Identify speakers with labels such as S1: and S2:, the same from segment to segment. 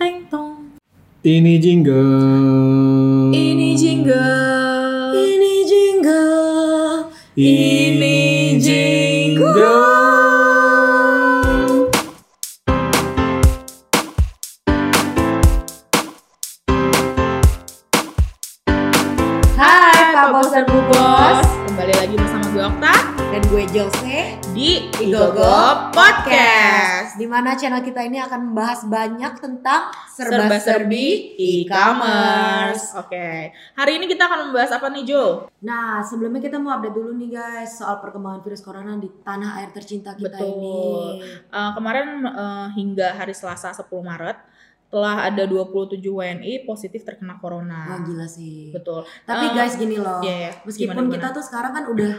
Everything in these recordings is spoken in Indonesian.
S1: Teng tong.
S2: Ini jingle.
S1: Ini jingle.
S3: Ini jingle.
S2: Ini
S3: mana channel kita ini akan membahas banyak tentang
S1: Serba-serbi e-commerce. Oke, hari ini kita akan membahas apa nih Jo?
S3: Nah, sebelumnya kita mau update dulu nih guys soal perkembangan virus corona di tanah air tercinta kita
S1: Betul.
S3: ini.
S1: Eh, kemarin eh, hingga hari Selasa 10 Maret telah ada 27 WNI positif terkena corona.
S3: Wah gila sih.
S1: Betul.
S3: Tapi
S1: Eh,
S3: guys gini loh,
S1: iya, iya.
S3: meskipun
S1: Gimana,
S3: kita
S1: gimana?
S3: tuh sekarang kan udah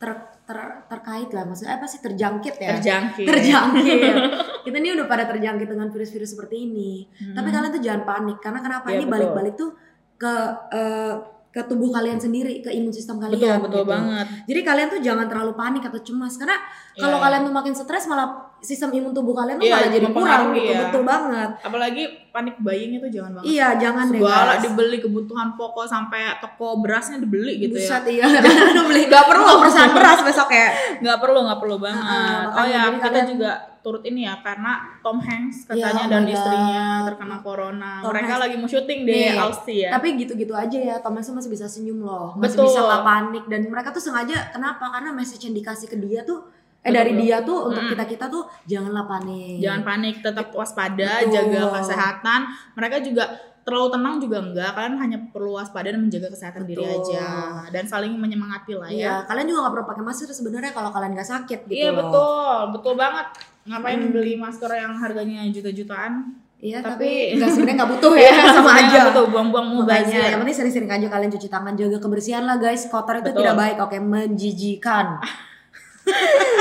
S3: ter, ter- terkait lah, maksudnya apa sih terjangkit ya?
S1: terjangkit.
S3: terjangkit. kita ini udah pada terjangkit dengan virus-virus seperti ini.
S1: Hmm.
S3: Tapi kalian tuh jangan panik karena kenapa
S1: Iya,
S3: ini
S1: betul.
S3: balik-balik tuh ke eh, ke tubuh kalian sendiri, ke imun sistem
S1: betul
S3: kalian.
S1: betul
S3: gitu.
S1: banget.
S3: Jadi kalian tuh jangan terlalu panik atau cemas karena kalau
S1: Iya.
S3: kalian tuh makin stres malah sistem imun tubuh kalian tuh
S1: Iya,
S3: malah jadi kurang gitu.
S1: ya.
S3: Betul banget.
S1: Apalagi panik buying itu jangan banget.
S3: Iya, jangan deh
S1: Segala dibeli kebutuhan pokok sampai toko berasnya dibeli gitu ya.
S3: Buset, iya. Jangan beli. Gak perlu perasaan beras besok ya.
S1: nggak perlu nggak perlu banget oh ya kita
S3: kalian-
S1: juga turut ini ya karena Tom Hanks
S3: Iya,
S1: katanya
S3: oh
S1: dan istrinya terkena corona
S3: Tom
S1: mereka
S3: Hanks.
S1: lagi mau syuting di
S3: Nih,
S1: Aussie ya
S3: Tapi gitu-gitu aja ya, Thomas tuh masih bisa senyum loh, masih
S1: Betul.
S3: bisa nggak panik dan mereka tuh sengaja kenapa? Karena message yang dikasih ke dia tuh eh dari dia tuh untuk
S1: Mm-mm.
S3: kita kita tuh janganlah panik.
S1: jangan panik tetap waspada
S3: Betul.
S1: jaga kesehatan mereka juga terlalu tenang juga enggak kalian hanya perlu waspada dan menjaga kesehatan diri
S3: Betul.
S1: aja dan saling menyemangati lah
S3: Iya,
S1: ya
S3: kalian juga nggak perlu pakai masker sebenarnya kalau kalian nggak sakit gitu
S1: iya
S3: loh.
S1: betul betul banget ngapain
S3: Hmm.
S1: beli masker yang harganya juta-jutaan
S3: Iya,
S1: Tapi-
S3: tapi nggak sebenarnya nggak butuh ya, sama
S1: Sebenarnya
S3: aja.
S1: betul buang-buang mubazir
S3: yang penting sering-sering aja kalian cuci tangan, jaga kebersihan lah guys. Kotor itu
S1: Betul.
S3: tidak baik, oke, menjijikan.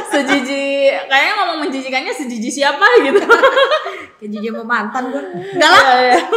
S1: sejiji kayaknya ngomong menjijikannya sejiji siapa gitu
S3: Kayak jijik sama mantan gue. Enggak lah.
S1: Iya, iya.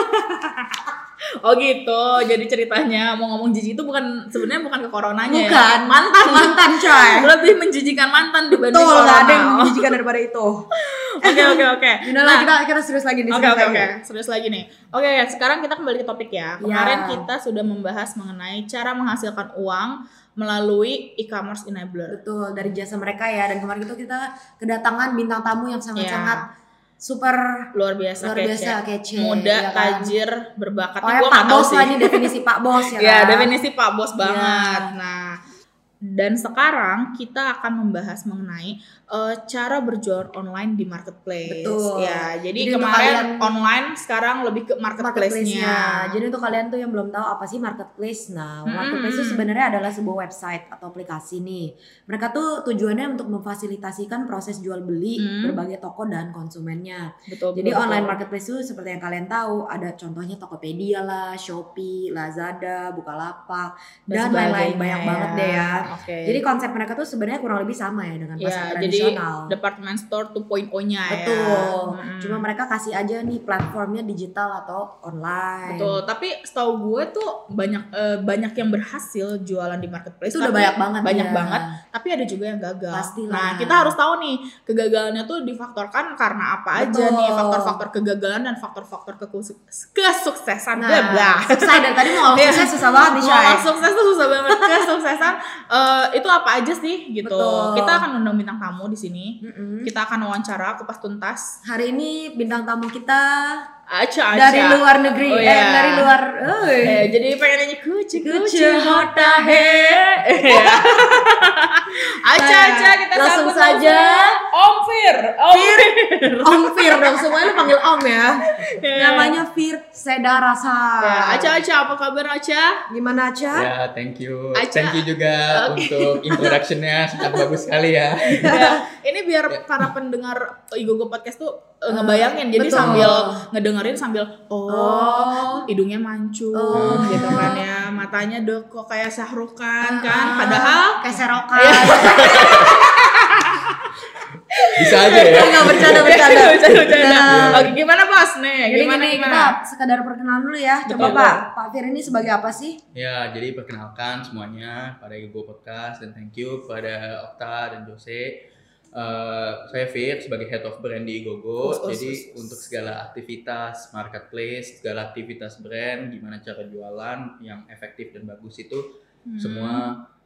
S1: Oh gitu, jadi ceritanya mau ngomong jijik itu bukan sebenarnya bukan ke coronanya
S3: Bukan.
S1: ya. Mantan,
S3: Mantan coy.
S1: Lebih menjijikan mantan dibanding
S3: Betul,
S1: corona.
S3: ada yang menjijikan daripada itu.
S1: Oke oke oke.
S3: Lah, kita kita serius lagi nih.
S1: Oke oke oke, serius lagi nih. Oke, sekarang kita kembali ke topik ya. Kemarin
S3: Ya.
S1: kita sudah membahas mengenai cara menghasilkan uang melalui e-commerce enabler.
S3: Betul, dari jasa mereka ya. Dan kemarin itu kita kedatangan bintang tamu yang sangat-sangat super
S1: Luar biasa
S3: luar
S1: kece.
S3: biasa kece.
S1: Muda,
S3: ya kan?
S1: tajir, berbakat.
S3: Pokoknya
S1: gua
S3: Pak Bos
S1: sih.
S3: lah ini definisi Pak Bos ya
S1: Ya,
S3: kan?
S1: definisi Pak Bos
S3: Iya.
S1: banget. Nah, dan sekarang kita akan membahas mengenai eh, cara berjualan online di marketplace.
S3: Betul.
S1: Ya, jadi,
S3: Jadi
S1: kemarin
S3: kalian-
S1: online, sekarang lebih ke marketplace-nya.
S3: marketplace-nya. Jadi untuk kalian tuh yang belum tahu apa sih marketplace. Nah,
S1: Mm-mm.
S3: marketplace itu sebenarnya adalah sebuah website atau aplikasi nih. Mereka tuh tujuannya untuk memfasilitasikan proses jual beli
S1: Mm.
S3: berbagai toko dan konsumennya.
S1: Betul.
S3: Jadi
S1: betul,
S3: online
S1: betul.
S3: marketplace itu seperti yang kalian tahu, ada contohnya Tokopedia lah, Shopee, Lazada, Bukalapak, dan, lain-lain banyak banget deh ya.
S1: Oke.
S3: Jadi konsep mereka tuh sebenarnya kurang lebih sama ya dengan pasar
S1: ya, jadi
S3: tradisional.
S1: department store 2.0-nya ya.
S3: Betul.
S1: Mm-mm.
S3: Cuma mereka kasih aja nih platformnya digital atau online.
S1: Betul, tapi setahu gue tuh banyak eh, banyak yang berhasil jualan di marketplace.
S3: Itu udah banyak banget
S1: Banyak
S3: ya.
S1: banget, tapi ada juga yang gagal.
S3: Pastilah.
S1: Nah, kita harus tahu nih, kegagalannya tuh difaktorkan karena apa aja
S3: Betul.
S1: nih, faktor-faktor kegagalan dan faktor-faktor kesuksesan.
S3: Nah,
S1: Bla bla.
S3: sukses dari tadi mau ngomong
S1: Iya.
S3: sukses susah banget nih, Shay.
S1: Sukses tuh susah banget. Kesuksesan eh, itu apa aja sih gitu.
S3: Betul.
S1: Kita akan undang bintang tamu di sini.
S3: Mm-mm.
S1: Kita akan wawancara kupas tuntas.
S3: Hari ini bintang tamu kita
S1: Aca aca.
S3: dari luar negeri,
S1: Oh,
S3: eh
S1: iya.
S3: dari luar. eh.
S1: Eh, jadi pengen nyanyi kucu kucu hota he. Iya. Aca
S3: Nah,
S1: aca kita
S3: langsung
S1: sambut
S3: saja.
S1: Om Fir. Om Fir.
S3: Om Fir dong, semuanya lu panggil Om ya.
S1: Iya.
S3: Namanya Fir Seda Rasa.
S1: Ya, Aca Aca apa kabar Aca?
S3: Gimana Aca?
S2: Ya, thank you.
S1: Aca.
S2: Thank you juga untuk introduction-nya sangat bagus sekali ya.
S1: Ya, ini biar para pendengar Igogo podcast tuh eh, ngebayangin jadi
S3: betul.
S1: sambil ngedengerin sambil oh,
S3: Oh.
S1: hidungnya mancung
S3: Oh.
S1: gitu kan ya matanya dok kok kayak Syahrukan kan
S3: Ah,
S1: padahal
S3: kayak serokan.
S1: Iya.
S2: Bisa aja ya.
S3: Enggak bercanda bercanda.
S1: Bercanda, bercanda.
S3: Nah.
S1: Oke, gimana bos nih?
S3: Jadi
S1: Gimana
S3: gini,
S1: gimana?
S3: kita sekedar perkenalan dulu ya. Coba
S1: Betul.
S3: Pak, Pak Fir ini sebagai apa sih?
S2: Ya, jadi perkenalkan semuanya pada Igo Podcast dan thank you kepada Okta dan Jose Eh, saya Fir sebagai head of brand di Igogo.
S1: Us, us,
S2: Jadi
S1: us, us.
S2: untuk segala aktivitas marketplace, segala aktivitas brand, gimana cara jualan yang efektif dan bagus itu
S1: Hmm.
S2: semua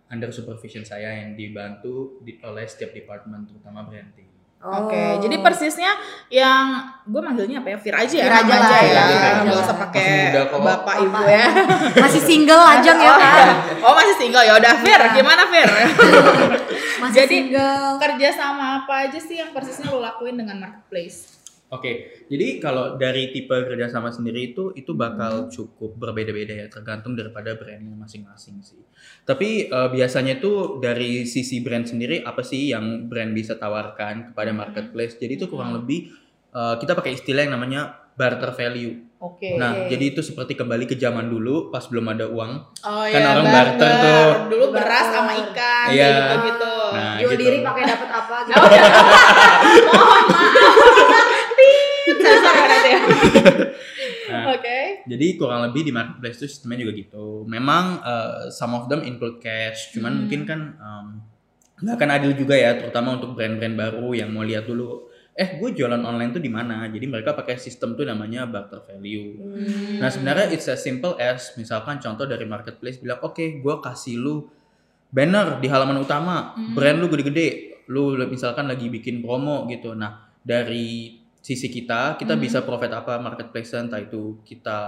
S2: under supervision saya yang dibantu di, oleh setiap department terutama branding.
S1: Oke,
S3: Oh.
S1: jadi persisnya yang gue manggilnya apa ya? Fir aja ya.
S3: Fir aja lah,
S1: ya.
S2: Fir aja.
S1: Nggak usah pakai bapak ibu ya.
S3: Masih single lajang ya kan?
S1: Oh masih single ya udah Fir,
S3: Iya.
S1: gimana Fir?
S3: Masih
S1: Jadi-
S3: single.
S1: Kerja sama apa aja sih yang persisnya lo lakuin dengan marketplace?
S2: Oke, jadi kalau dari tipe kerjasama sendiri itu itu bakal cukup berbeda-beda ya, tergantung daripada brandnya masing-masing sih. Tapi eh, biasanya itu dari sisi brand sendiri apa sih yang brand bisa tawarkan kepada
S1: Hmm.
S2: marketplace? Jadi itu kurang
S1: Hmm.
S2: lebih eh, kita pakai istilah yang namanya barter value.
S1: Oke.
S2: Nah,
S3: Oke.
S2: jadi itu seperti kembali ke zaman dulu pas belum ada uang.
S1: Oh
S2: Kan
S1: iya,
S2: orang barter tuh.
S1: Dulu beras
S3: Barter.
S1: sama ikan
S2: Iya.
S1: gitu gitu.
S2: Nah,
S3: Jual
S2: gitu.
S3: diri pakai dapat apa gitu.
S1: Oh, iya. Mohon maaf. Ya.
S2: Nah,
S1: Oke.
S2: Jadi kurang lebih di marketplace itu sistemnya juga gitu. Memang uh, some of them include cash, cuman
S1: Hmm.
S2: mungkin kan um, nggak akan adil juga ya, terutama untuk brand-brand baru yang mau lihat dulu. Eh, gue jualan online tuh di mana? Jadi mereka pakai sistem tuh namanya barter value.
S3: Hmm.
S2: Nah sebenarnya it's as simple as misalkan contoh dari marketplace bilang, oke, gue kasih lu banner di halaman utama,
S1: Hmm.
S2: brand lu gede-gede, lu misalkan lagi bikin promo gitu. Nah dari sisi kita, kita
S1: Hmm.
S2: bisa profit apa marketplace entah itu kita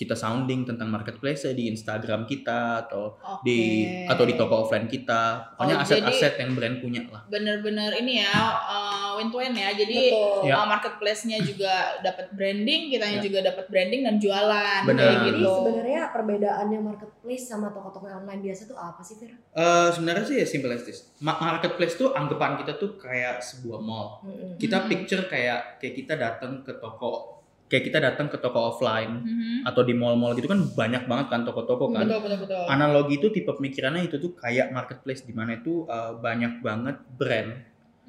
S2: kita sounding tentang marketplace di Instagram kita atau di
S1: Oke.
S2: atau di toko offline kita, pokoknya
S1: Oh,
S2: aset-aset yang brand punya lah.
S1: bener-bener ini ya uh, win to win ya jadi
S3: Betul.
S2: Ya.
S1: uh, marketplace-nya juga dapat branding kitanya
S2: Ya.
S1: juga dapat branding dan jualan
S2: Benar.
S1: kayak
S3: Jadi
S1: gitu
S3: sebenarnya perbedaannya marketplace sama toko-toko online biasa tuh apa sih, Fir?
S2: Eh, sebenarnya sih ya simple as this. Ma- Marketplace tuh anggapan kita tuh kayak sebuah mall. Kita
S1: Hmm.
S2: picture kayak kayak kita datang ke toko kayak kita datang ke toko offline
S1: Mhm.
S2: atau di mall-mall gitu kan banyak banget kan toko-toko kan
S1: betul betul betul
S2: analogi itu tipe pemikirannya itu tuh kayak marketplace di mana itu uh, banyak banget brand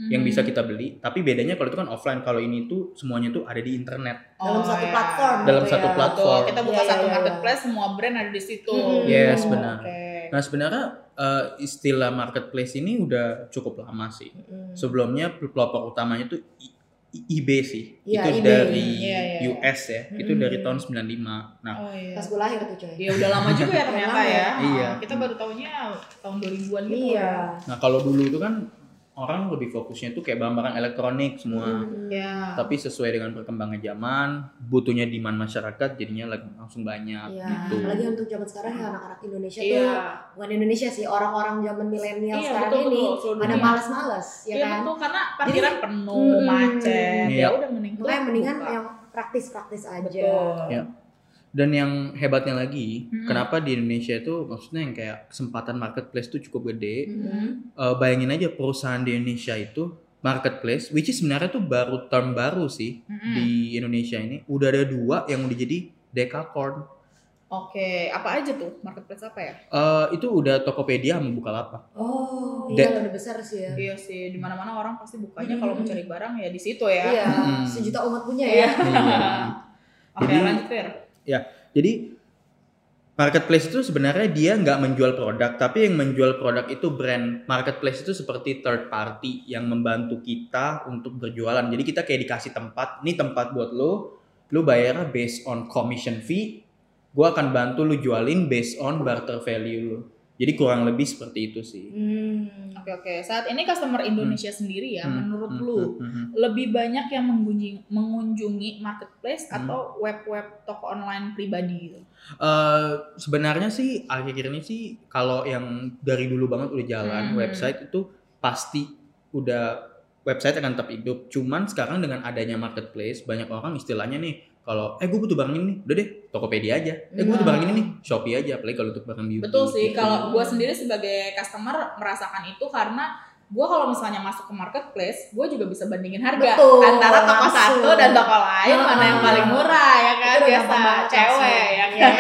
S2: yang
S1: Mhm.
S2: bisa kita beli tapi bedanya kalau itu kan offline kalau ini tuh semuanya tuh ada di internet
S3: Dalam
S1: Oh,
S3: satu
S1: ya.
S3: platform.
S2: Dalam
S3: gitu
S2: satu
S3: ya.
S2: platform.
S1: Betul, kita buka
S3: Iya,
S1: satu
S3: iya, iya.
S1: marketplace semua brand ada di situ
S3: Mhm.
S2: Yes,
S1: Oh,
S2: benar.
S1: oke.
S2: nah sebenarnya uh, istilah marketplace ini udah cukup lama sih
S3: Mm-mm.
S2: sebelumnya pelopor utamanya tuh I- I- eBay sih
S3: Iya,
S2: itu
S3: eBay.
S2: dari
S1: Iya, iya, iya.
S2: US ya itu
S3: Mm-mm.
S2: dari tahun 95 nah
S1: oh iya
S3: Pas gue lahir tuh coy.
S1: Ya udah lama juga ya ternyata ya.
S3: ya.
S2: Iya.
S1: Kita baru tahunya tahun 2000-an gitu.
S3: Iya.
S2: Nah kalau dulu itu kan orang lebih fokusnya tuh kayak barang-barang elektronik semua.
S1: Ya.
S2: Tapi sesuai dengan perkembangan zaman, butuhnya demand masyarakat jadinya langsung banyak
S3: Iya,
S2: gitu.
S3: apalagi untuk zaman sekarang ya anak-anak Indonesia
S1: Iya.
S3: tuh bukan Indonesia sih, orang-orang zaman milenial
S1: Iya,
S3: sekarang
S1: betul,
S3: ini
S1: betul,
S3: pada
S1: dunia.
S3: males-males, ya
S1: Iya
S3: kan?
S1: betul karena parkiran penuh,
S3: Hmm.
S1: macet.
S2: Iya.
S1: Ya udah mending
S3: Makanya mendingan
S1: buka.
S3: yang praktis-praktis aja.
S1: Betul.
S2: Iya. Dan yang hebatnya lagi,
S1: Mm-mm.
S2: kenapa di Indonesia itu maksudnya yang kayak kesempatan marketplace itu cukup gede.
S3: Mm-mm.
S2: Eh, bayangin aja perusahaan di Indonesia itu marketplace, which is sebenarnya tuh baru term baru sih
S1: Mm-mm.
S2: di Indonesia ini. Udah ada dua yang udah jadi decacorn.
S1: Oke, apa aja tuh marketplace apa ya?
S2: Eh, itu udah Tokopedia sama Bukalapak.
S3: Oh,
S2: De-
S3: iya udah besar sih ya.
S1: Iya sih, di mana-mana orang pasti bukanya
S3: Hmm.
S1: kalau mau cari barang ya di situ ya.
S3: Iya,
S2: Hmm.
S3: sejuta umat punya
S1: Iya.
S3: ya.
S2: Iya.
S1: Oke,
S2: Jadi-
S1: lanjut Fir.
S2: Jadi marketplace itu sebenarnya dia nggak menjual produk, tapi yang menjual produk itu brand. Marketplace itu seperti third party yang membantu kita untuk berjualan. Jadi kita kayak dikasih tempat, ini tempat buat lo, lo bayarnya based on commission fee. Gue akan bantu lo jualin based on barter value lo. Jadi kurang lebih seperti itu sih.
S3: Hmm.
S1: Oke oke, saat ini customer Indonesia sendiri ya,
S2: Hmm,
S1: menurut
S2: hmm,
S1: lu
S2: hmm, hmm, hmm.
S1: lebih banyak yang mengunjungi, mengunjungi marketplace
S2: Hmm.
S1: atau web-web toko online pribadi gitu?
S2: Eh, sebenarnya sih akhir-akhir ini sih kalau yang dari dulu banget udah jalan
S1: Hmm.
S2: website itu pasti udah website akan tetap hidup. Cuman sekarang dengan adanya marketplace banyak orang istilahnya nih kalau eh gue butuh barang ini nih, udah deh Tokopedia aja. Eh gue butuh barang ini nih, Shopee aja. Apalagi kalau untuk barang beauty.
S1: Betul sih,
S2: gitu.
S1: kalau gue sendiri sebagai customer merasakan itu karena gue kalau misalnya masuk ke marketplace, gue juga bisa bandingin harga
S3: Betul,
S1: antara toko
S3: langsung.
S1: satu dan toko lain mana yang paling murah ya kan biasa cewek
S3: langsung.
S1: ya
S3: Iya.
S1: kan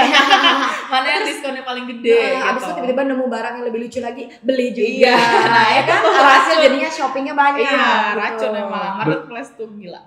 S1: mana yang diskonnya paling gede
S3: Nah, abis itu
S1: gitu.
S3: tiba-tiba nemu barang yang lebih lucu lagi, beli juga.
S1: Iya,
S3: nah, ya kan
S1: itu
S3: hasil
S1: racun.
S3: jadinya shoppingnya banyak.
S1: Iya,
S3: gitu.
S1: racun emang. Marketplace tuh gila.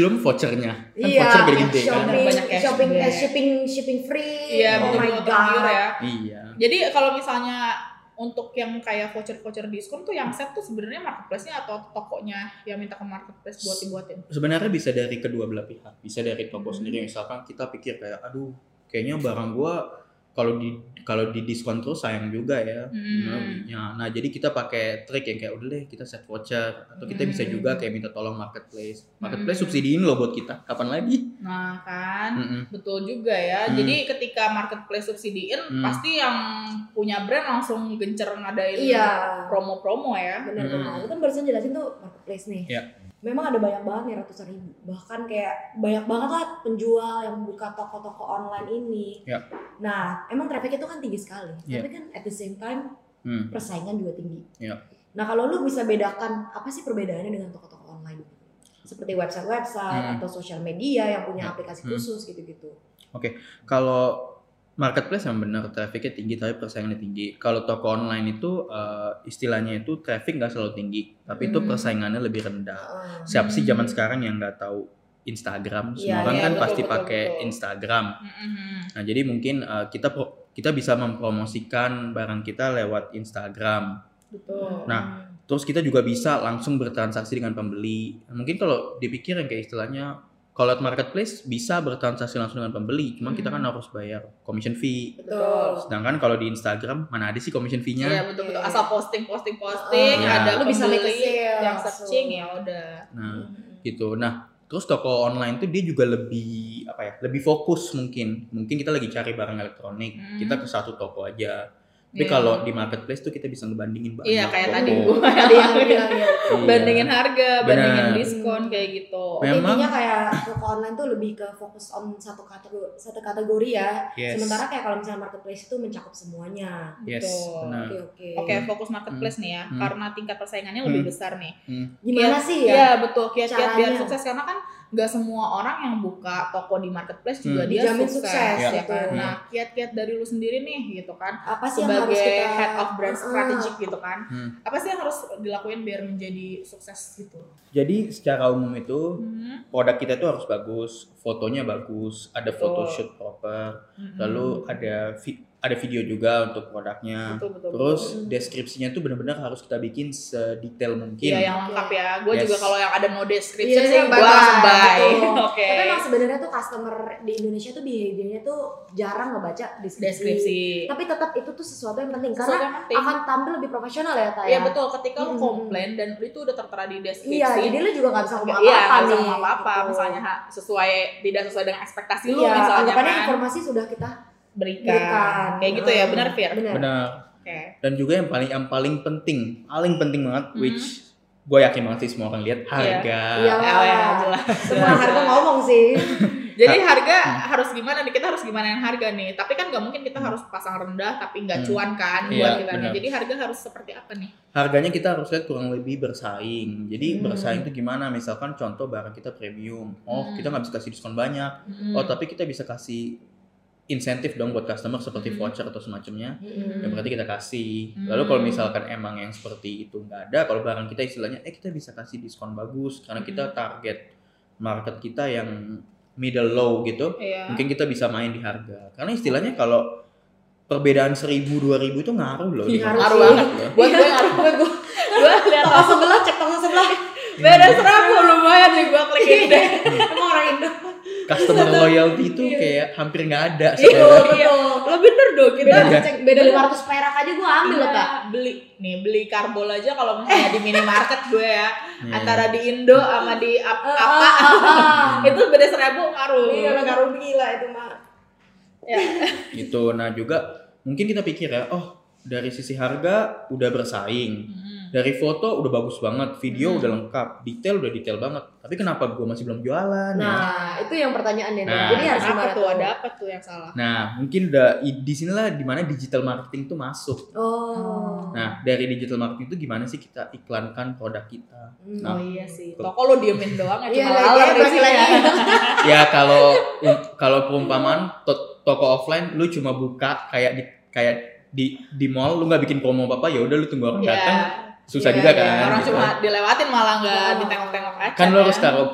S2: Belum vouchernya. Kan
S3: Iya,
S2: voucher gede-gede kan.
S3: shopping,
S1: Banyak cashback.
S3: shopping, eh, shipping, shipping free.
S1: Iya,
S3: oh my god.
S1: ya.
S2: Iya.
S1: Jadi kalau misalnya untuk yang kayak voucher-voucher diskon tuh yang set tuh sebenarnya marketplace-nya atau tokonya yang minta ke marketplace buat dibuatin?
S2: sebenarnya bisa dari kedua belah pihak bisa dari toko
S1: Hmm.
S2: sendiri misalkan kita pikir kayak aduh kayaknya barang gua kalau di kalau di diskon terus sayang juga ya
S1: Hmm.
S2: Nah, ya, nah jadi kita pakai trik yang kayak udah deh kita set voucher atau kita bisa
S1: Hmm.
S2: juga kayak minta tolong marketplace marketplace
S1: Hmm.
S2: subsidiin loh buat kita kapan lagi
S1: Nah kan,
S2: Mm-mm.
S1: betul juga ya.
S2: Hmm.
S1: Jadi ketika marketplace subsidiin,
S2: Hmm.
S1: pasti yang punya brand langsung gencer ngadain
S3: Iya.
S1: promo-promo ya.
S3: Bener
S2: Hmm.
S3: banget. Lu kan barusan jelasin tuh marketplace nih.
S2: Iya.
S3: Memang ada banyak banget nih ratusan ribu. Bahkan kayak banyak banget lah penjual yang buka toko-toko online ini.
S2: Iya.
S3: Nah, emang traffic itu kan tinggi sekali.
S2: Iya.
S3: Tapi kan at the same time
S2: Hmm.
S3: persaingan juga tinggi.
S2: Iya.
S3: Nah, kalau lu bisa bedakan apa sih perbedaannya dengan toko-toko online? Seperti website-website
S2: Hmm.
S3: atau sosial media yang punya
S2: Ya.
S3: aplikasi
S2: Hmm.
S3: khusus gitu-gitu.
S2: kalau marketplace yang benar trafficnya tinggi tapi persaingannya tinggi kalau toko online itu eh, istilahnya itu traffic nggak selalu tinggi tapi itu
S3: Hmm.
S2: persaingannya lebih rendah
S3: Heeh.
S2: siapa sih
S1: Hmm.
S2: zaman sekarang yang nggak tahu Instagram semua
S3: Iya,
S2: orang
S3: iya,
S2: kan
S1: betul,
S2: pasti
S1: betul,
S2: pakai
S1: betul.
S2: Instagram
S1: Mm-mm.
S2: nah jadi mungkin eh, kita pro- kita bisa mempromosikan barang kita lewat Instagram
S1: Betul.
S2: Nah, terus kita juga bisa langsung bertransaksi dengan pembeli mungkin kalau dipikir yang kayak istilahnya kalau lewat marketplace bisa bertransaksi langsung dengan pembeli cuma kita kan
S1: Hmm.
S2: harus bayar commission fee
S3: Betul.
S2: sedangkan kalau di Instagram mana ada sih commission fee-nya
S1: Iya betul betul.
S3: Iya.
S1: Asal posting posting posting,
S2: Iya.
S1: ada
S3: Lu bisa make
S1: yang searching ya udah.
S2: nah
S3: Hmm.
S2: gitu nah terus toko online tuh dia juga lebih apa ya lebih fokus mungkin mungkin kita lagi cari barang elektronik
S1: Hmm.
S2: kita ke satu toko aja tapi
S1: Iya.
S2: kalau di marketplace tuh kita bisa ngebandingin banyak
S1: Iya kayak tadi gua
S3: Tadi yang bilang ya.
S2: Iya.
S1: bandingin harga, bandingin
S2: Benar.
S1: diskon kayak gitu.
S2: Memang-
S3: Intinya kayak toko online tuh lebih ke fokus on satu kategori satu kategori ya.
S2: yes
S3: Sementara kayak kalau misalnya marketplace itu mencakup semuanya.
S2: yes
S1: Betul.
S3: Oke oke.
S1: Oke, fokus marketplace nih ya,
S2: Hmm.
S1: karena tingkat persaingannya lebih
S2: Hmm.
S1: besar nih.
S3: Gimana
S1: Kiat-
S3: sih ya?
S1: Iya betul, kiat-kiat biar sukses karena kan nggak semua orang yang buka toko di marketplace juga
S2: Hmm.
S1: dia
S3: Dijamin
S1: sukses,
S3: sukses,
S1: ya
S3: ya
S1: kan.
S3: kan?
S1: Nah, kiat-kiat dari lu sendiri nih gitu kan,
S3: Apa sih yang harus
S1: sebagai
S3: kita
S1: head of brand
S3: Ah,
S1: strategic gitu kan,
S2: Hmm.
S1: apa sih yang harus dilakuin biar menjadi sukses gitu?
S2: jadi secara umum itu
S1: Hmm.
S2: produk kita itu harus bagus fotonya bagus ada photoshoot proper
S1: Hmm.
S2: lalu ada vi- ada video juga untuk produknya
S1: betul betul.
S2: terus
S3: betul.
S2: deskripsinya tuh benar-benar harus kita bikin sedetail mungkin
S1: Iya yang lengkap ya. Gue
S2: Yes.
S1: juga kalau yang ada no description
S3: Iya,
S1: sih
S3: iya,
S1: gue langsung buy.
S3: Betul.
S1: Oke.
S3: Tapi emang sebenarnya tuh customer di Indonesia tuh behaviornya tuh jarang ngebaca deskripsi.
S1: Deskripsi.
S3: Tapi tetap itu tuh sesuatu yang penting
S1: Sesuatu
S3: karena
S1: yang penting.
S3: akan tampil lebih profesional ya Taya.
S1: Iya betul. Ketika lu
S3: Mm-mm.
S1: komplain dan itu udah tertera di deskripsi.
S3: Iya, jadi lu juga gak bisa ngomong
S1: Iya,
S3: apa-apa
S1: nggak bisa ngomong apa-apa.
S3: gitu.
S1: Misalnya ha, sesuai tidak sesuai dengan ekspektasi lu
S3: Iya,
S1: misalnya
S3: anggapannya
S1: kan
S3: informasi sudah kita
S1: berikan.
S3: berikan.
S1: Kayak gitu ya,
S3: Hmm,
S1: benar Fir?
S3: Benar.
S2: benar
S1: Oke.
S2: dan juga yang paling yang paling penting paling penting banget
S1: Hmm.
S2: which gue yakin banget sih semua orang lihat harga
S3: Iya.
S1: Oh ya, jelas.
S3: Semua harga ngomong sih.
S1: Jadi harga harus gimana nih? Kita harus gimana yang harga nih? Tapi kan nggak mungkin kita harus pasang rendah tapi nggak
S2: Hmm.
S1: cuan kan
S2: Iya,
S1: buat kita.
S2: benar.
S1: Jadi harga harus seperti apa nih?
S2: harganya kita harus lihat kurang lebih bersaing jadi
S3: Hmm.
S2: bersaing itu gimana misalkan contoh barang kita premium oh
S1: Hmm.
S2: kita nggak bisa kasih diskon banyak
S1: Hmm.
S2: oh tapi kita bisa kasih insentif dong buat customer seperti
S1: Hmm.
S2: voucher atau semacamnya
S3: Hmm.
S2: ya berarti kita kasih
S1: Hmm.
S2: lalu kalau misalkan emang yang seperti itu nggak ada kalau barang kita istilahnya eh kita bisa kasih diskon bagus karena kita
S1: Hmm.
S2: target market kita yang middle low gitu
S1: Iya.
S2: mungkin kita bisa main di harga karena istilahnya kalau perbedaan seribu dua ribu itu ngaruh loh
S3: Iya,
S2: market.
S1: ngaruh banget.
S2: Loh.
S1: Buat gue ngaruh.
S3: Gue gue
S1: Gue lihat
S3: toko sebelah cek toko sebelah.
S1: beda serabu lumayan nih gue klikin deh.
S3: Emang orang Indo.
S2: Customer loyalty itu
S3: Iya.
S2: kayak hampir nggak ada sekarang.
S3: betul.
S1: Lo bener dong kita
S3: Beda,
S2: Iya.
S3: cek beda 500 perak aja gue ambil loh,
S1: Iya,
S3: Kak.
S1: beli nih beli karbol aja kalau misalnya di minimarket gue ya
S2: Iya.
S1: antara di Indo sama di ap-
S3: Ah,
S1: apa
S3: ah, ah, ah.
S1: itu beda seribu ngaruh
S3: Iya, lo ngaruh gila itu mah.
S1: ya.
S2: gitu nah juga mungkin kita pikir ya oh dari sisi harga udah bersaing
S1: Hmm.
S2: Dari foto udah bagus banget video
S1: Hmm.
S2: udah lengkap detail udah detail banget tapi kenapa gue masih belum jualan ya
S3: Nah, itu yang pertanyaannya. nih.
S2: Nah.
S3: Jadi harus
S1: apa tuh ada apa tuh yang salah
S2: nah mungkin udah di sinilah di mana digital marketing tuh masuk
S3: Oh.
S2: nah dari digital marketing itu gimana sih kita iklankan produk kita
S3: Hmm.
S2: Nah.
S1: oh iya sih toko lo diemin doang ya
S3: Iya,
S1: cuma
S3: lagi
S1: laler
S3: ya,
S1: di
S3: balik
S1: sini
S3: lagi.
S1: ya.
S2: ya kalau kalau perumpamaan to- toko offline lu cuma buka kayak di kayak di di mall lu nggak bikin promo apa apa ya udah lu tunggu orang
S1: Iya.
S2: datang susah
S3: Iya,
S2: juga
S3: iya.
S2: kan
S1: orang
S2: gitu.
S1: cuma dilewatin malah nggak
S3: Oh.
S1: ditengok-tengok aja
S2: kan lu harus taruh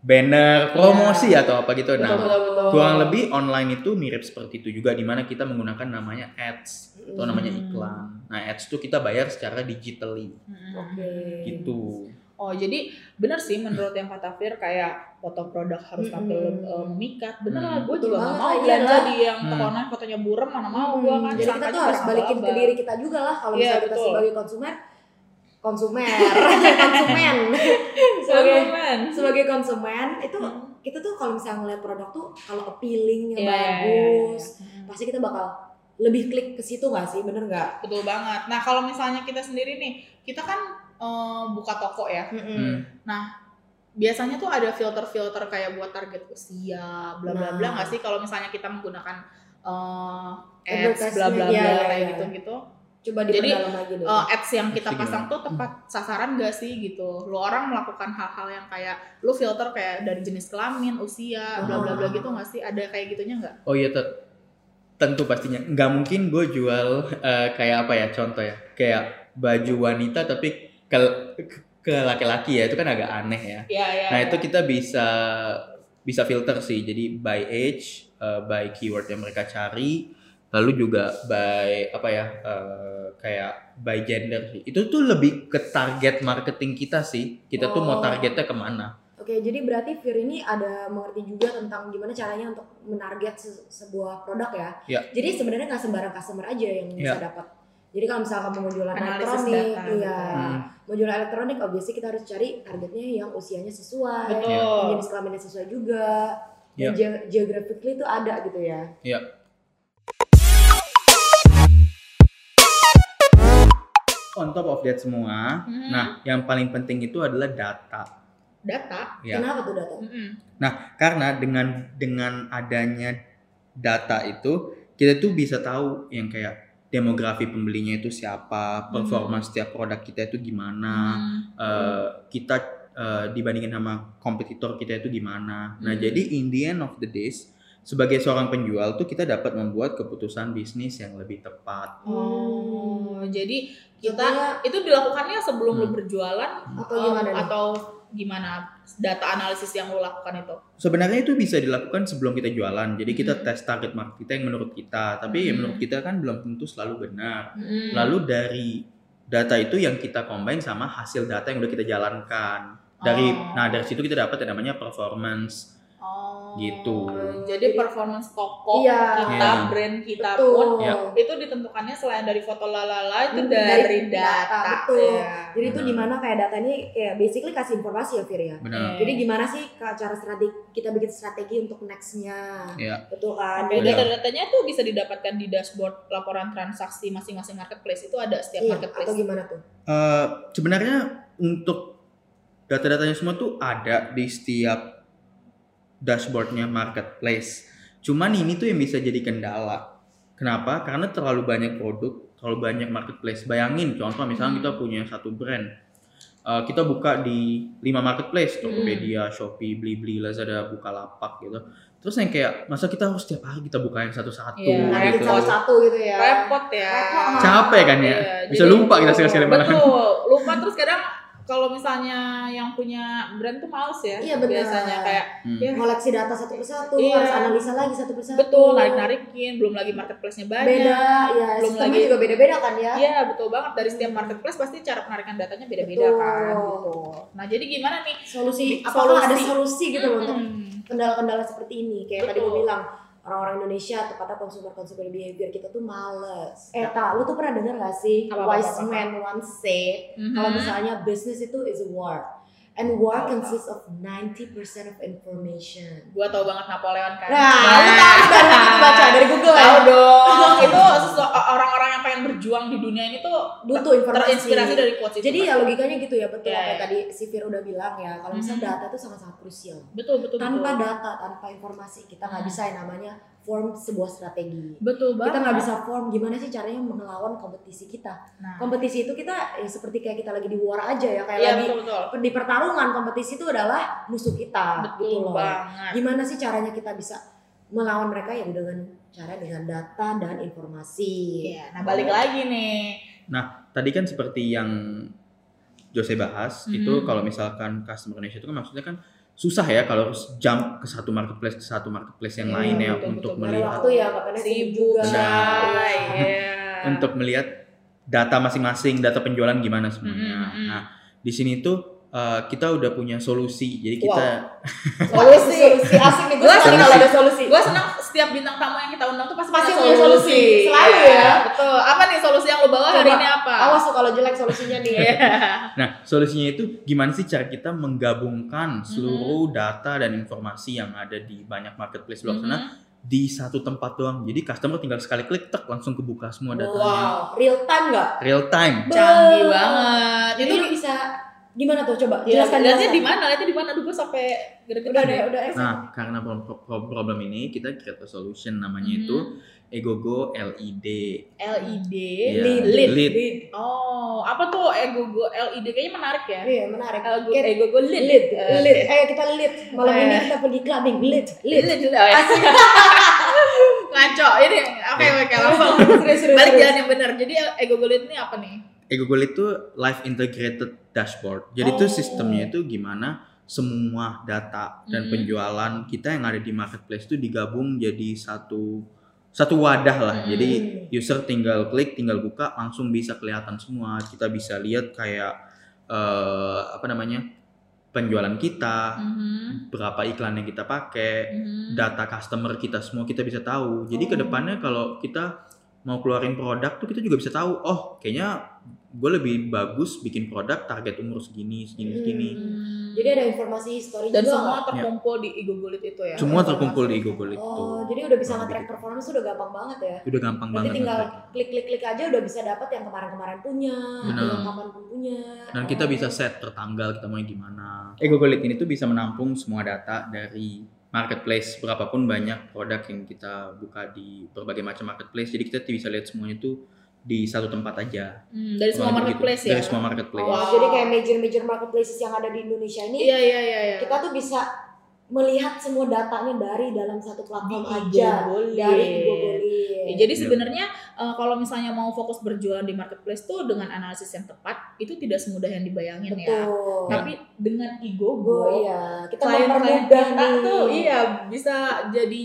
S2: banner promosi atau apa gitu.
S1: Betul,
S2: Nah,
S1: betul, betul.
S2: kurang lebih online itu mirip seperti itu juga di mana kita menggunakan namanya ads atau namanya
S1: Hmm.
S2: iklan. Nah, ads itu kita bayar secara digitally
S1: Mm-mm.
S3: Oke.
S2: gitu.
S1: Oh jadi bener sih menurut yang kata Fir kayak foto produk harus tampil
S3: Mm-mm.
S1: eh, memikat. Bener lah
S2: Hmm.
S1: gue juga gak mau
S3: lah,
S1: belanja di yang toko
S2: Hmm.
S1: online fotonya burem mana mau
S3: Hmm,
S1: gue kan.
S3: Jadi kita tuh harus balikin ke diri kita juga lah kalau
S1: Iya,
S3: misalnya kita
S1: betul.
S3: sebagai konsumen konsumen konsumen sebagai
S1: Konsumen.
S3: sebagai konsumen itu
S1: Hmm.
S3: kita tuh kalau misalnya ngeliat produk tuh kalau appealing yang
S1: Iya, iya,
S3: bagus
S1: iya. Hmm.
S3: pasti kita bakal lebih klik ke situ gak sih bener nggak?
S1: Betul banget. Nah kalau misalnya kita sendiri nih, kita kan eh, buka toko ya.
S2: Hmm.
S1: Biasanya tuh ada filter-filter kayak buat target usia, bla bla bla
S3: Nah.
S1: nggak sih? Kalau misalnya kita menggunakan eh, ads, bla bla
S3: iya,
S1: bla kayak gitu gitu.
S3: Coba
S1: Jadi,
S3: diperdalam lagi deh.
S1: eh, ads yang kita pasang
S2: gimana?
S1: tuh tepat sasaran gak sih gitu. Lu orang melakukan hal-hal yang kayak lu filter kayak dari jenis kelamin, usia, bla bla bla
S3: Ah.
S1: gitu gak sih? Ada kayak gitunya nggak?
S2: Oh iya tet- tentu pastinya nggak mungkin gue jual eh, kayak apa ya contoh ya kayak baju wanita tapi ke ke laki-laki ya itu kan agak aneh ya.
S1: Iya iya.
S2: Nah
S1: iya.
S2: itu kita bisa bisa filter sih jadi by age, eh, by keyword yang mereka cari, lalu juga by apa ya eh, kayak by gender sih. Itu tuh lebih ke target marketing kita sih. Kita tuh
S3: Oh.
S2: mau targetnya ke mana?
S3: Oke, jadi berarti Fir ini ada mengerti juga tentang gimana caranya untuk menarget se- sebuah produk ya.
S2: Ya.
S3: Jadi sebenarnya nggak sembarang customer aja yang bisa
S2: Ya.
S3: dapat. Jadi kalau misalnya kamu mau jualan
S1: Analisis
S3: elektronik,
S1: data,
S3: iya,
S2: Hmm.
S3: mau jualan elektronik, obviously kita harus cari targetnya yang usianya sesuai,
S1: Betul.
S3: yang jenis kelaminnya sesuai juga,
S2: Ya.
S3: yang ge- geographically itu ada gitu ya.
S2: On top of that semua,
S1: Hmm.
S2: nah yang paling penting itu adalah data.
S1: Data.
S2: Ya.
S3: Kenapa tuh data?
S1: Mm-mm.
S2: Karena dengan dengan adanya data itu kita tuh bisa tahu yang kayak demografi pembelinya itu siapa, performa setiap produk kita itu gimana,
S1: Hmm.
S2: eh, kita eh, dibandingin sama kompetitor kita itu gimana. Nah,
S1: Hmm.
S2: jadi in the end of the days sebagai seorang penjual tuh kita dapat membuat keputusan bisnis yang lebih tepat.
S1: Oh, jadi kita
S3: Contohnya,
S1: itu dilakukannya sebelum lu
S2: Hmm.
S1: berjualan
S3: Atau
S1: um,
S3: gimana
S1: atau gimana data analisis yang lu lakukan itu?
S2: Sebenarnya itu bisa dilakukan sebelum kita jualan. Jadi kita
S1: Hmm.
S2: tes target market kita yang menurut kita, tapi ya
S1: Hmm.
S2: menurut kita kan belum tentu selalu benar.
S1: Hmm.
S2: Lalu dari data itu yang kita combine sama hasil data yang udah kita jalankan. Dari
S1: Oh.
S2: nah dari situ kita dapat yang namanya performance.
S1: Oh,
S2: Gitu.
S1: Jadi performance toko
S3: Iya.
S1: kita,
S2: Iya.
S1: brand kita
S3: betul.
S1: pun
S2: Ya.
S1: itu ditentukannya selain dari foto lalala itu
S3: Hmm,
S1: dari,
S3: dari
S1: data.
S3: data, betul.
S1: Ya.
S3: Jadi itu
S2: di
S3: mana kayak data ini kayak basically kasih informasi ya Fir ya.
S2: Benar.
S1: Iya.
S3: Jadi gimana sih Kak, cara strategi kita bikin strategi untuk nextnya?
S2: Iya.
S3: Betul kan?
S1: Oke,
S2: Iya.
S1: data-datanya tuh bisa didapatkan di dashboard laporan transaksi masing-masing marketplace itu ada setiap
S3: Iya,
S1: marketplace.
S3: atau gimana tuh?
S2: Eh, sebenarnya untuk data-datanya semua tuh ada di setiap dashboardnya marketplace. Cuman ini tuh yang bisa jadi kendala. Kenapa? Karena terlalu banyak produk, terlalu banyak marketplace. Bayangin, contoh misalnya kita punya satu brand, Eh, kita buka di 5 marketplace, Tokopedia, Shopee, Blibli, Lazada, Bukalapak gitu. Terus yang kayak masa kita harus setiap hari kita bukain satu-satu
S1: Iya.
S3: Target
S2: gitu.
S3: satu-satu gitu ya.
S1: repot ya.
S3: Repot.
S2: Capek kan ya?
S1: Iya,
S2: Bisa
S1: jadi-
S2: lupa kita sekali-sekali malah.
S1: Betul, lupa terus kadang kalau misalnya yang punya brand tuh males ya.
S3: Iya, benar.
S1: Biasanya kayak
S2: Hmm.
S1: ya
S3: Ngoleksi data satu persatu,
S1: Iya.
S3: harus analisa lagi satu persatu.
S1: betul narik-narikin, belum lagi marketplace-nya banyak.
S3: Beda, ya
S1: Belum lagi-
S3: juga beda-beda kan ya.
S1: Iya betul banget dari setiap marketplace pasti cara penarikan datanya beda-beda
S3: Betul.
S1: kan gitu. Nah jadi gimana nih?
S3: Solusi, apakah ada solusi gitu loh untuk
S1: Hmm.
S3: kendala-kendala seperti ini? Kayak tadi
S1: Betul.
S3: gue bilang, orang-orang Indonesia, tepatnya konsumer-konsumer behavior kita tuh males. Eh, tak, lu tuh pernah denger gak sih?
S1: Apa,
S3: Wise
S1: apa, apa.
S3: man once said,
S1: Mhm.
S3: kalau misalnya business itu is a war. And war
S1: Apa?
S3: consists of 90% of information.
S1: Gua tahu banget Napoleon kan.
S3: Nah, lu tahu dari tuh baca? Dari Google ya?
S1: Tahu dong. itu orang-orang yang pengen berjuang di dunia ini tuh
S3: Butuh informasi.
S1: terinspirasi dari quotes itu.
S3: Jadi ya logikanya gitu ya, betul apa yang
S1: iya.
S3: tadi si Fir udah bilang ya. Kalau misalnya
S1: Mhm.
S3: data itu sangat-sangat krusial.
S1: betul betul
S3: Tanpa
S1: betul.
S3: data, tanpa informasi, kita nggak
S1: Hmm.
S3: bisa yang namanya form sebuah strategi.
S1: Betul banget.
S3: Kita nggak bisa form gimana sih caranya melawan kompetisi kita.
S1: Nah,
S3: Kompetisi itu kita ya seperti kayak kita lagi di war aja ya, kayak
S1: iya
S3: lagi
S1: betul betul.
S3: di pertarungan kompetisi itu adalah musuh kita gitu
S1: Betul
S3: loh.
S1: banget.
S3: Gimana sih caranya kita bisa melawan mereka ya dengan cara dengan data dan informasi.
S1: Iya, nah balik lagi nih.
S2: Tadi kan seperti yang Jose bahas
S1: Mhm.
S2: itu kalau misalkan customer Indonesia itu kan maksudnya kan susah ya kalau jump ke satu marketplace ke satu marketplace yang
S3: Iya,
S2: lain ya
S1: betul,
S2: untuk
S1: betul.
S2: Melihat
S3: waktu ya juga.
S2: Nah.
S1: iya.
S2: untuk melihat data masing-masing data penjualan gimana semuanya.
S1: Mm, mm, mm.
S2: Nah di sini tuh uh, kita udah punya solusi jadi kita
S3: Solusi, solusi asik nih gue
S2: solusi.
S3: kalau ada solusi.
S1: gue senang setiap bintang tamu yang kita undang tuh pasti,
S3: Pasti
S1: punya
S3: solusi. Selalu
S1: Iya,
S3: ya.
S1: betul apa nih solusi yang lo bawa hari
S3: Coba.
S1: ini apa
S3: Awas tuh kalau jelek solusinya nih.
S1: Iya.
S2: Nah, solusinya itu gimana sih cara kita menggabungkan seluruh
S1: Mm-hmm.
S2: data dan informasi yang ada di banyak marketplace luar sana
S1: Mhm.
S2: di satu tempat doang. Jadi customer tinggal sekali klik tek langsung kebuka semua datanya.
S3: Wow, real time nggak?
S2: Real time.
S1: canggih banget
S3: Itu
S1: itu
S3: bisa gimana tuh coba
S1: Ya,
S3: jelaskan
S1: lihatnya
S3: jelaskan.
S1: di mana? Lihatnya di mana? Gue sampai gede-gede.
S3: Udah deh, udah.
S2: Nah, karena pro- pro- problem ini kita create a solution namanya
S1: Mhm.
S2: itu Egogo LED.
S1: LED,
S2: Iya,
S1: lead.
S2: lead.
S1: Oh, apa tuh Egogo LED? Kayaknya menarik ya.
S3: Iya, menarik.
S1: Ego,
S3: Kita-
S1: Egogo lead.
S3: Lead,
S1: Eh,
S3: lead. Ayo kita lead. Malam
S1: Eh.
S3: ini kita pergi clubbing. Lead, lead.
S1: Lead. Oh, ya.
S3: Asik.
S1: Ngaco. Ini oke oke langsung. Balik jalan yang benar. Jadi Egogo lead ini apa nih?
S2: Egogo LED itu live integrated dashboard. Jadi itu
S1: Oh.
S2: sistemnya itu gimana semua data dan
S1: Mhm.
S2: penjualan kita yang ada di marketplace itu digabung jadi satu satu wadah lah.
S1: Mhm.
S2: Jadi user tinggal klik, tinggal buka, langsung bisa kelihatan semua. Kita bisa lihat kayak eh, apa namanya penjualan kita,
S1: Mhm.
S2: berapa iklan yang kita pakai,
S1: Mhm.
S2: data customer kita semua kita bisa tahu. Jadi
S3: Oh.
S2: ke depannya kalau kita mau keluarin produk tuh kita juga bisa tahu. Oh, kayaknya gue lebih bagus bikin produk target umur segini, segini, segini.
S1: Hmm.
S3: Jadi ada informasi history
S1: dan
S3: juga
S1: semua terkumpul di Egogo lead itu ya.
S2: Semua terkumpul di Google itu.
S3: Oh, jadi udah bisa nge-track performance udah gampang banget ya.
S2: Udah gampang
S3: Berarti
S2: banget.
S3: tinggal
S2: nge-track.
S3: klik-klik-klik aja udah bisa dapat yang kemarin-kemarin punya,
S2: Benar.
S3: yang kapan pun punya.
S2: Dan
S3: Oh.
S2: kita bisa set per tanggal kita mau gimana. Eh Google Lead ini tuh bisa menampung semua data dari marketplace berapapun banyak produk yang kita buka di berbagai macam marketplace. Jadi kita bisa lihat semuanya tuh di satu tempat aja.
S1: Hmm, dari semua
S2: lebih
S1: marketplace
S2: gitu.
S1: ya.
S2: Dari semua marketplace.
S3: Oh,
S1: Wow.
S3: jadi kayak major-major marketplaces yang ada di Indonesia ini
S1: Iya iya iya iya.
S3: kita tuh bisa melihat semua datanya dari dalam satu platform
S1: Di
S3: aja
S1: Igogolid.
S3: dari Igogolid.
S1: Ya, jadi sebenarnya eh, kalau misalnya mau fokus berjualan di marketplace tuh dengan analisis yang tepat itu tidak semudah yang dibayangin ya.
S3: betul.
S1: Tapi dengan Igogo
S3: iya, kita
S1: klien-klien
S3: mempermudah
S1: kita
S3: nih.
S1: tuh iya bisa jadi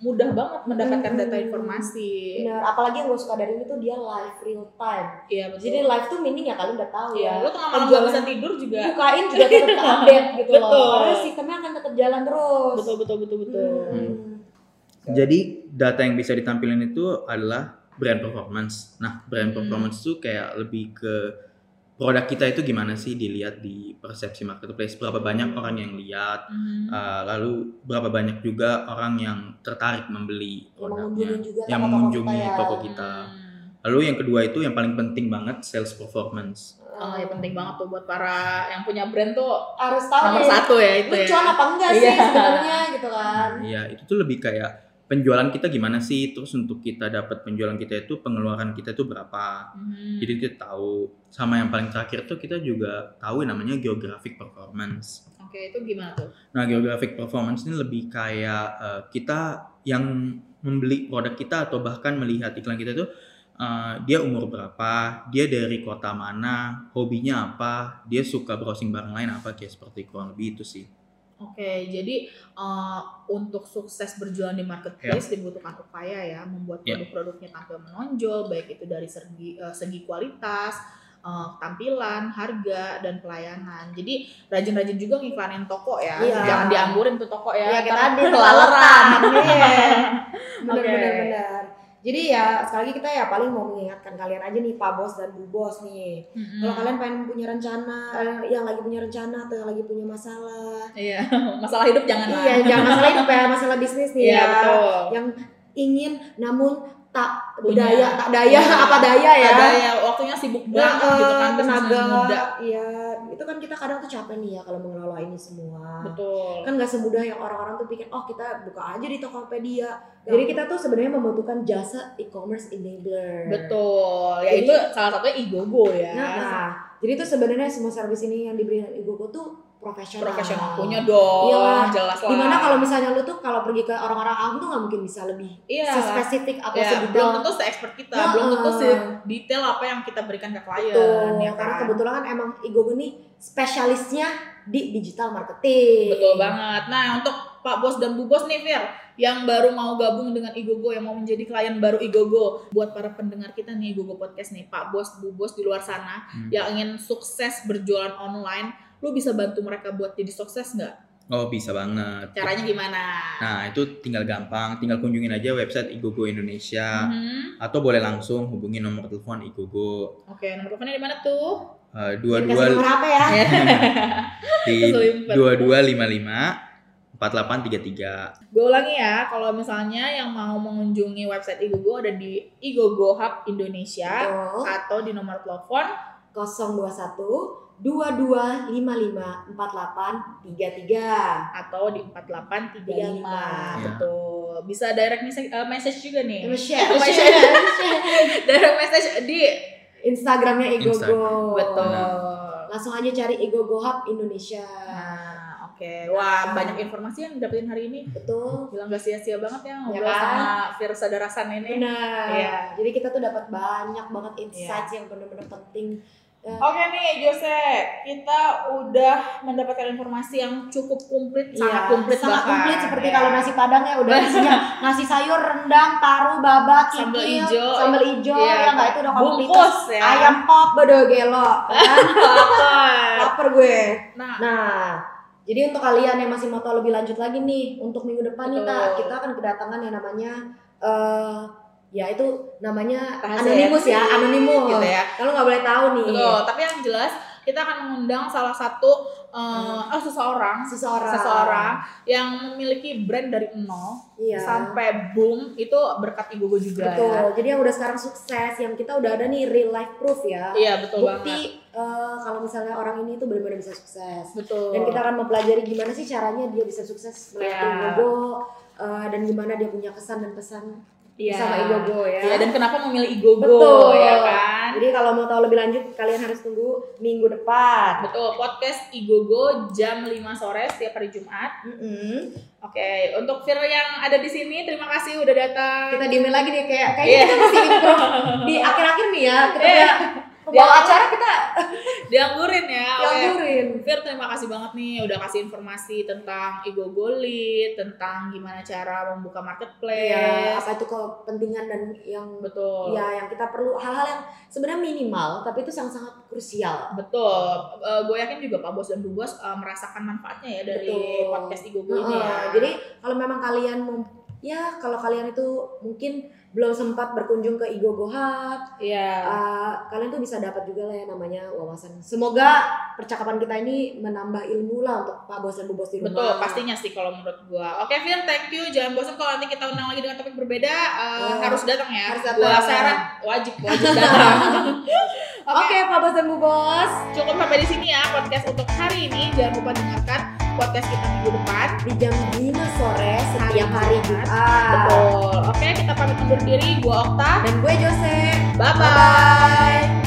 S1: mudah banget mendapatkan
S3: Hmm.
S1: data informasi.
S3: Bener, apalagi yang gue suka dari ini tuh dia live real time.
S1: Iya betul.
S3: Jadi live tuh meaning ya kalian udah tahu
S1: Iya,
S3: ya.
S1: lu tengah malam gak bisa tidur juga.
S3: Bukain juga tetap update gitu loh.
S1: Betul.
S3: Karena sistemnya akan tetap jalan terus.
S1: Betul betul betul betul.
S3: Hmm.
S2: Jadi data yang bisa ditampilin itu adalah brand performance. Nah, brand
S1: Hmm.
S2: performance itu kayak lebih ke produk kita itu gimana sih dilihat di persepsi marketplace. Berapa banyak orang yang lihat,
S1: Mhm.
S2: uh, lalu berapa banyak juga orang yang tertarik membeli
S3: Yang
S2: produknya, yang mengunjungi
S3: kita ya.
S2: toko kita.
S1: Hmm.
S2: Lalu yang kedua itu yang paling penting banget sales performance.
S1: Oh ya penting banget tuh buat para yang punya brand tuh
S3: harus tahu
S1: nomor satu ya itu ya.
S3: apa enggak sih
S1: Iya.
S3: sebenarnya gitu kan.
S2: Ya, itu tuh lebih kayak penjualan kita gimana sih, terus untuk kita dapat penjualan kita itu pengeluaran kita itu berapa.
S1: Mhm.
S2: Jadi kita tahu sama yang paling terakhir tuh kita juga tahu yang namanya geographic performance.
S1: Oke itu gimana tuh?
S2: Nah, geographic performance ini lebih kayak eh, kita yang membeli produk kita atau bahkan melihat iklan kita itu eh, dia umur berapa, dia dari kota mana, hobinya apa, dia suka browsing barang lain apa kayak seperti kurang lebih itu sih.
S1: Oke, jadi uh, untuk sukses berjualan di marketplace dibutuhkan upaya ya, membuat
S2: Ya.
S1: produk-produknya tampil menonjol, baik itu dari segi uh, segi kualitas, uh, tampilan, harga, dan pelayanan. Jadi rajin-rajin juga ngiklanin toko ya,
S3: Iya.
S1: jangan dianggurin tuh toko ya.
S3: Iya
S1: ntar
S3: kita tadi
S1: kelaleran.
S3: Iya. Bener. Jadi ya sekali lagi kita ya paling mau mengingatkan kalian aja nih Pak Bos dan Bu Bos nih.
S1: Mm-mm.
S3: Kalau kalian pengen punya rencana, eh, yang lagi punya rencana atau yang lagi punya masalah,
S1: Iya, masalah hidup jangan lah.
S3: iya jangan masalah hidup ya, masalah bisnis nih
S1: Iya,
S3: ya.
S1: betul.
S3: Yang ingin namun tak
S1: Punya.
S3: daya, tak daya
S1: Iya.
S3: apa daya ya.
S1: Ada ya waktunya sibuk banget gitu kan
S3: tenaga,
S1: muda.
S3: iya itu kan kita kadang tuh capek nih ya kalau mengelola ini semua.
S1: Betul.
S3: Kan nggak semudah yang orang-orang tuh pikir, oh kita buka aja di Tokopedia.
S1: Ya.
S3: Jadi kita tuh sebenarnya membutuhkan jasa e-commerce enabler.
S1: Betul. Ya
S3: Jadi-
S1: itu salah satunya Igogo ya.
S3: Nah, nah, jadi tuh sebenarnya semua service ini yang diberikan Igogo tuh profesional.
S1: profesional punya dong
S3: Iyalah.
S1: jelas lah
S3: Di mana kalau misalnya lu tuh kalau pergi ke orang-orang awam tuh nggak mungkin bisa lebih
S1: iya
S3: spesifik atau
S1: ya, belum
S3: sebidang
S1: tentu se-expert kita
S3: Heeh.
S1: belum tentu se detail apa yang kita berikan ke klien
S3: Betul,
S1: ya
S3: karena
S1: kan?
S3: kebetulan kan emang Igogo nih spesialisnya di digital marketing.
S1: Betul banget. Nah, untuk Pak Bos dan Bu Bos nih, Fir, yang baru mau gabung dengan Igogo, yang mau menjadi klien baru Igogo, buat para pendengar kita nih Igogo Podcast nih, Pak Bos, Bu Bos di luar sana,
S2: Hmm.
S1: yang ingin sukses berjualan online, lu bisa bantu mereka buat jadi sukses nggak?
S2: Oh bisa banget.
S1: Caranya gimana?
S2: Nah itu tinggal gampang, tinggal kunjungin aja website Igogo Indonesia
S1: Mhm.
S2: atau boleh langsung hubungi nomor telepon Igogo
S1: Oke, nomor teleponnya di mana tuh?
S2: eh, dua dua
S3: ya.
S2: di dua dua lima lima empat delapan tiga tiga.
S1: Gue ulangi ya, kalau misalnya yang mau mengunjungi website Igogo ada di Igogo Hub Indonesia
S3: Betul.
S1: atau di nomor telepon
S3: 021 2255 4833.
S1: atau di 4835
S3: Iya.
S1: betul bisa direct message, eh, message juga nih
S3: share,
S1: Sama
S3: share,
S1: share.
S3: share.
S1: direct message di
S3: Instagramnya Igogo.
S2: Instagram.
S1: betul
S3: Langsung aja cari Igogo Hub Indonesia.
S1: nah oke wah banyak informasi yang dapetin hari ini
S3: Betul.
S1: bilang gak sia-sia banget ya ngobrol
S3: kan?
S1: sama Virsa Darasan ini
S3: Benar.
S1: Iya.
S3: Jadi kita tuh dapat banyak banget insights yang benar-benar penting.
S1: Oke nih Jose, kita udah mendapatkan informasi yang cukup komplit, sangat
S3: Iya,
S1: komplit
S3: sangat
S1: bahkan.
S3: komplit seperti
S1: Ya.
S3: kalau nasi padang ya udah isinya nasi sayur, rendang, paru, babak,
S1: Sambal ijo.
S3: sambal ijo,
S1: Iya.
S3: ya enggak itu udah komplit.
S1: Bungkus ya.
S3: Ayam pop bedo gelo. kan?
S1: Lapar.
S3: Lapar gue.
S1: Nah,
S3: Nah, jadi untuk kalian yang masih mau tahu lebih lanjut lagi nih, untuk minggu depan nih
S1: Betul.
S3: Kak, kita akan kedatangan yang namanya eh ya itu namanya
S1: Rahasia
S3: anonimus ya, anonimus.
S1: gitu ya.
S3: Kalau nggak boleh tahu nih.
S1: Betul, tapi yang jelas kita akan mengundang salah satu eh, oh, seseorang
S3: Seseorang.
S1: seseorang yang memiliki brand dari nol
S3: Iya.
S1: sampai boom itu berkat Igogo juga
S3: Betul.
S1: ya.
S3: Jadi yang udah sekarang sukses, yang kita udah ada nih real life proof ya.
S1: Iya, betul banget.
S3: Bukti eh, kalau misalnya orang ini tuh benar-benar bisa sukses.
S1: Betul.
S3: Dan kita akan mempelajari gimana sih caranya dia bisa sukses melalui
S1: Iya.
S3: Igogo eh, dan gimana dia punya kesan dan pesan
S1: Iya.
S3: sama Igogo ya.
S1: Iya, dan kenapa memilih Igogo
S3: Betul.
S1: ya kan?
S3: Jadi kalau mau tahu lebih lanjut kalian harus tunggu minggu depan.
S1: Betul, podcast Igogo jam 5 sore setiap hari Jumat.
S3: Mm-mm.
S1: Oke, untuk Fir yang ada di sini, terima kasih udah datang.
S3: Kita diemin lagi deh kayak kayaknya
S1: Iya.
S3: kita masih improve di akhir-akhir nih ya. Kita
S1: Iya.
S3: Pembawa acara kita
S1: Dianggurin ya.
S3: Dianggurin.
S1: Fir, terima kasih banget nih udah kasih informasi tentang Igogo Lead, tentang gimana cara membuka marketplace.
S3: Iya, apa itu kepentingan dan yang
S1: Betul.
S3: ya yang kita perlu hal-hal yang sebenarnya minimal tapi itu sangat-sangat krusial.
S1: Betul. Eh, gue yakin juga Pak Bos dan Bu Bos eh, merasakan manfaatnya ya dari
S3: Betul.
S1: podcast Igogo ini
S3: Heeh,
S1: ya.
S3: Jadi kalau memang kalian mau ya kalau kalian itu mungkin belum sempat berkunjung ke Igogo Hub,
S1: Iya.
S3: uh, kalian tuh bisa dapat juga lah ya namanya wawasan. Semoga percakapan kita ini menambah ilmu lah untuk Pak Bos dan Bu Bos di rumah.
S1: Betul, pastinya sih kalau menurut gua. Oke, Fir, thank you. Jangan bosan kalau nanti kita undang lagi dengan topik berbeda, eh,
S3: Ya.
S1: harus datang ya.
S3: Harus datang.
S1: Gua syarat wajib wajib datang.
S3: Oke,
S1: Oke,
S3: Pak Bos dan Bu Bos.
S1: cukup sampai di sini ya podcast untuk hari ini. Jangan lupa dengarkan podcast kita minggu depan.
S3: Di jam 5 sore setiap hari Jumat.
S1: Betul. Oke, kita pamit undur diri. Gua Okta.
S3: Dan gue Jose.
S1: Bye bye.
S3: Bye-bye.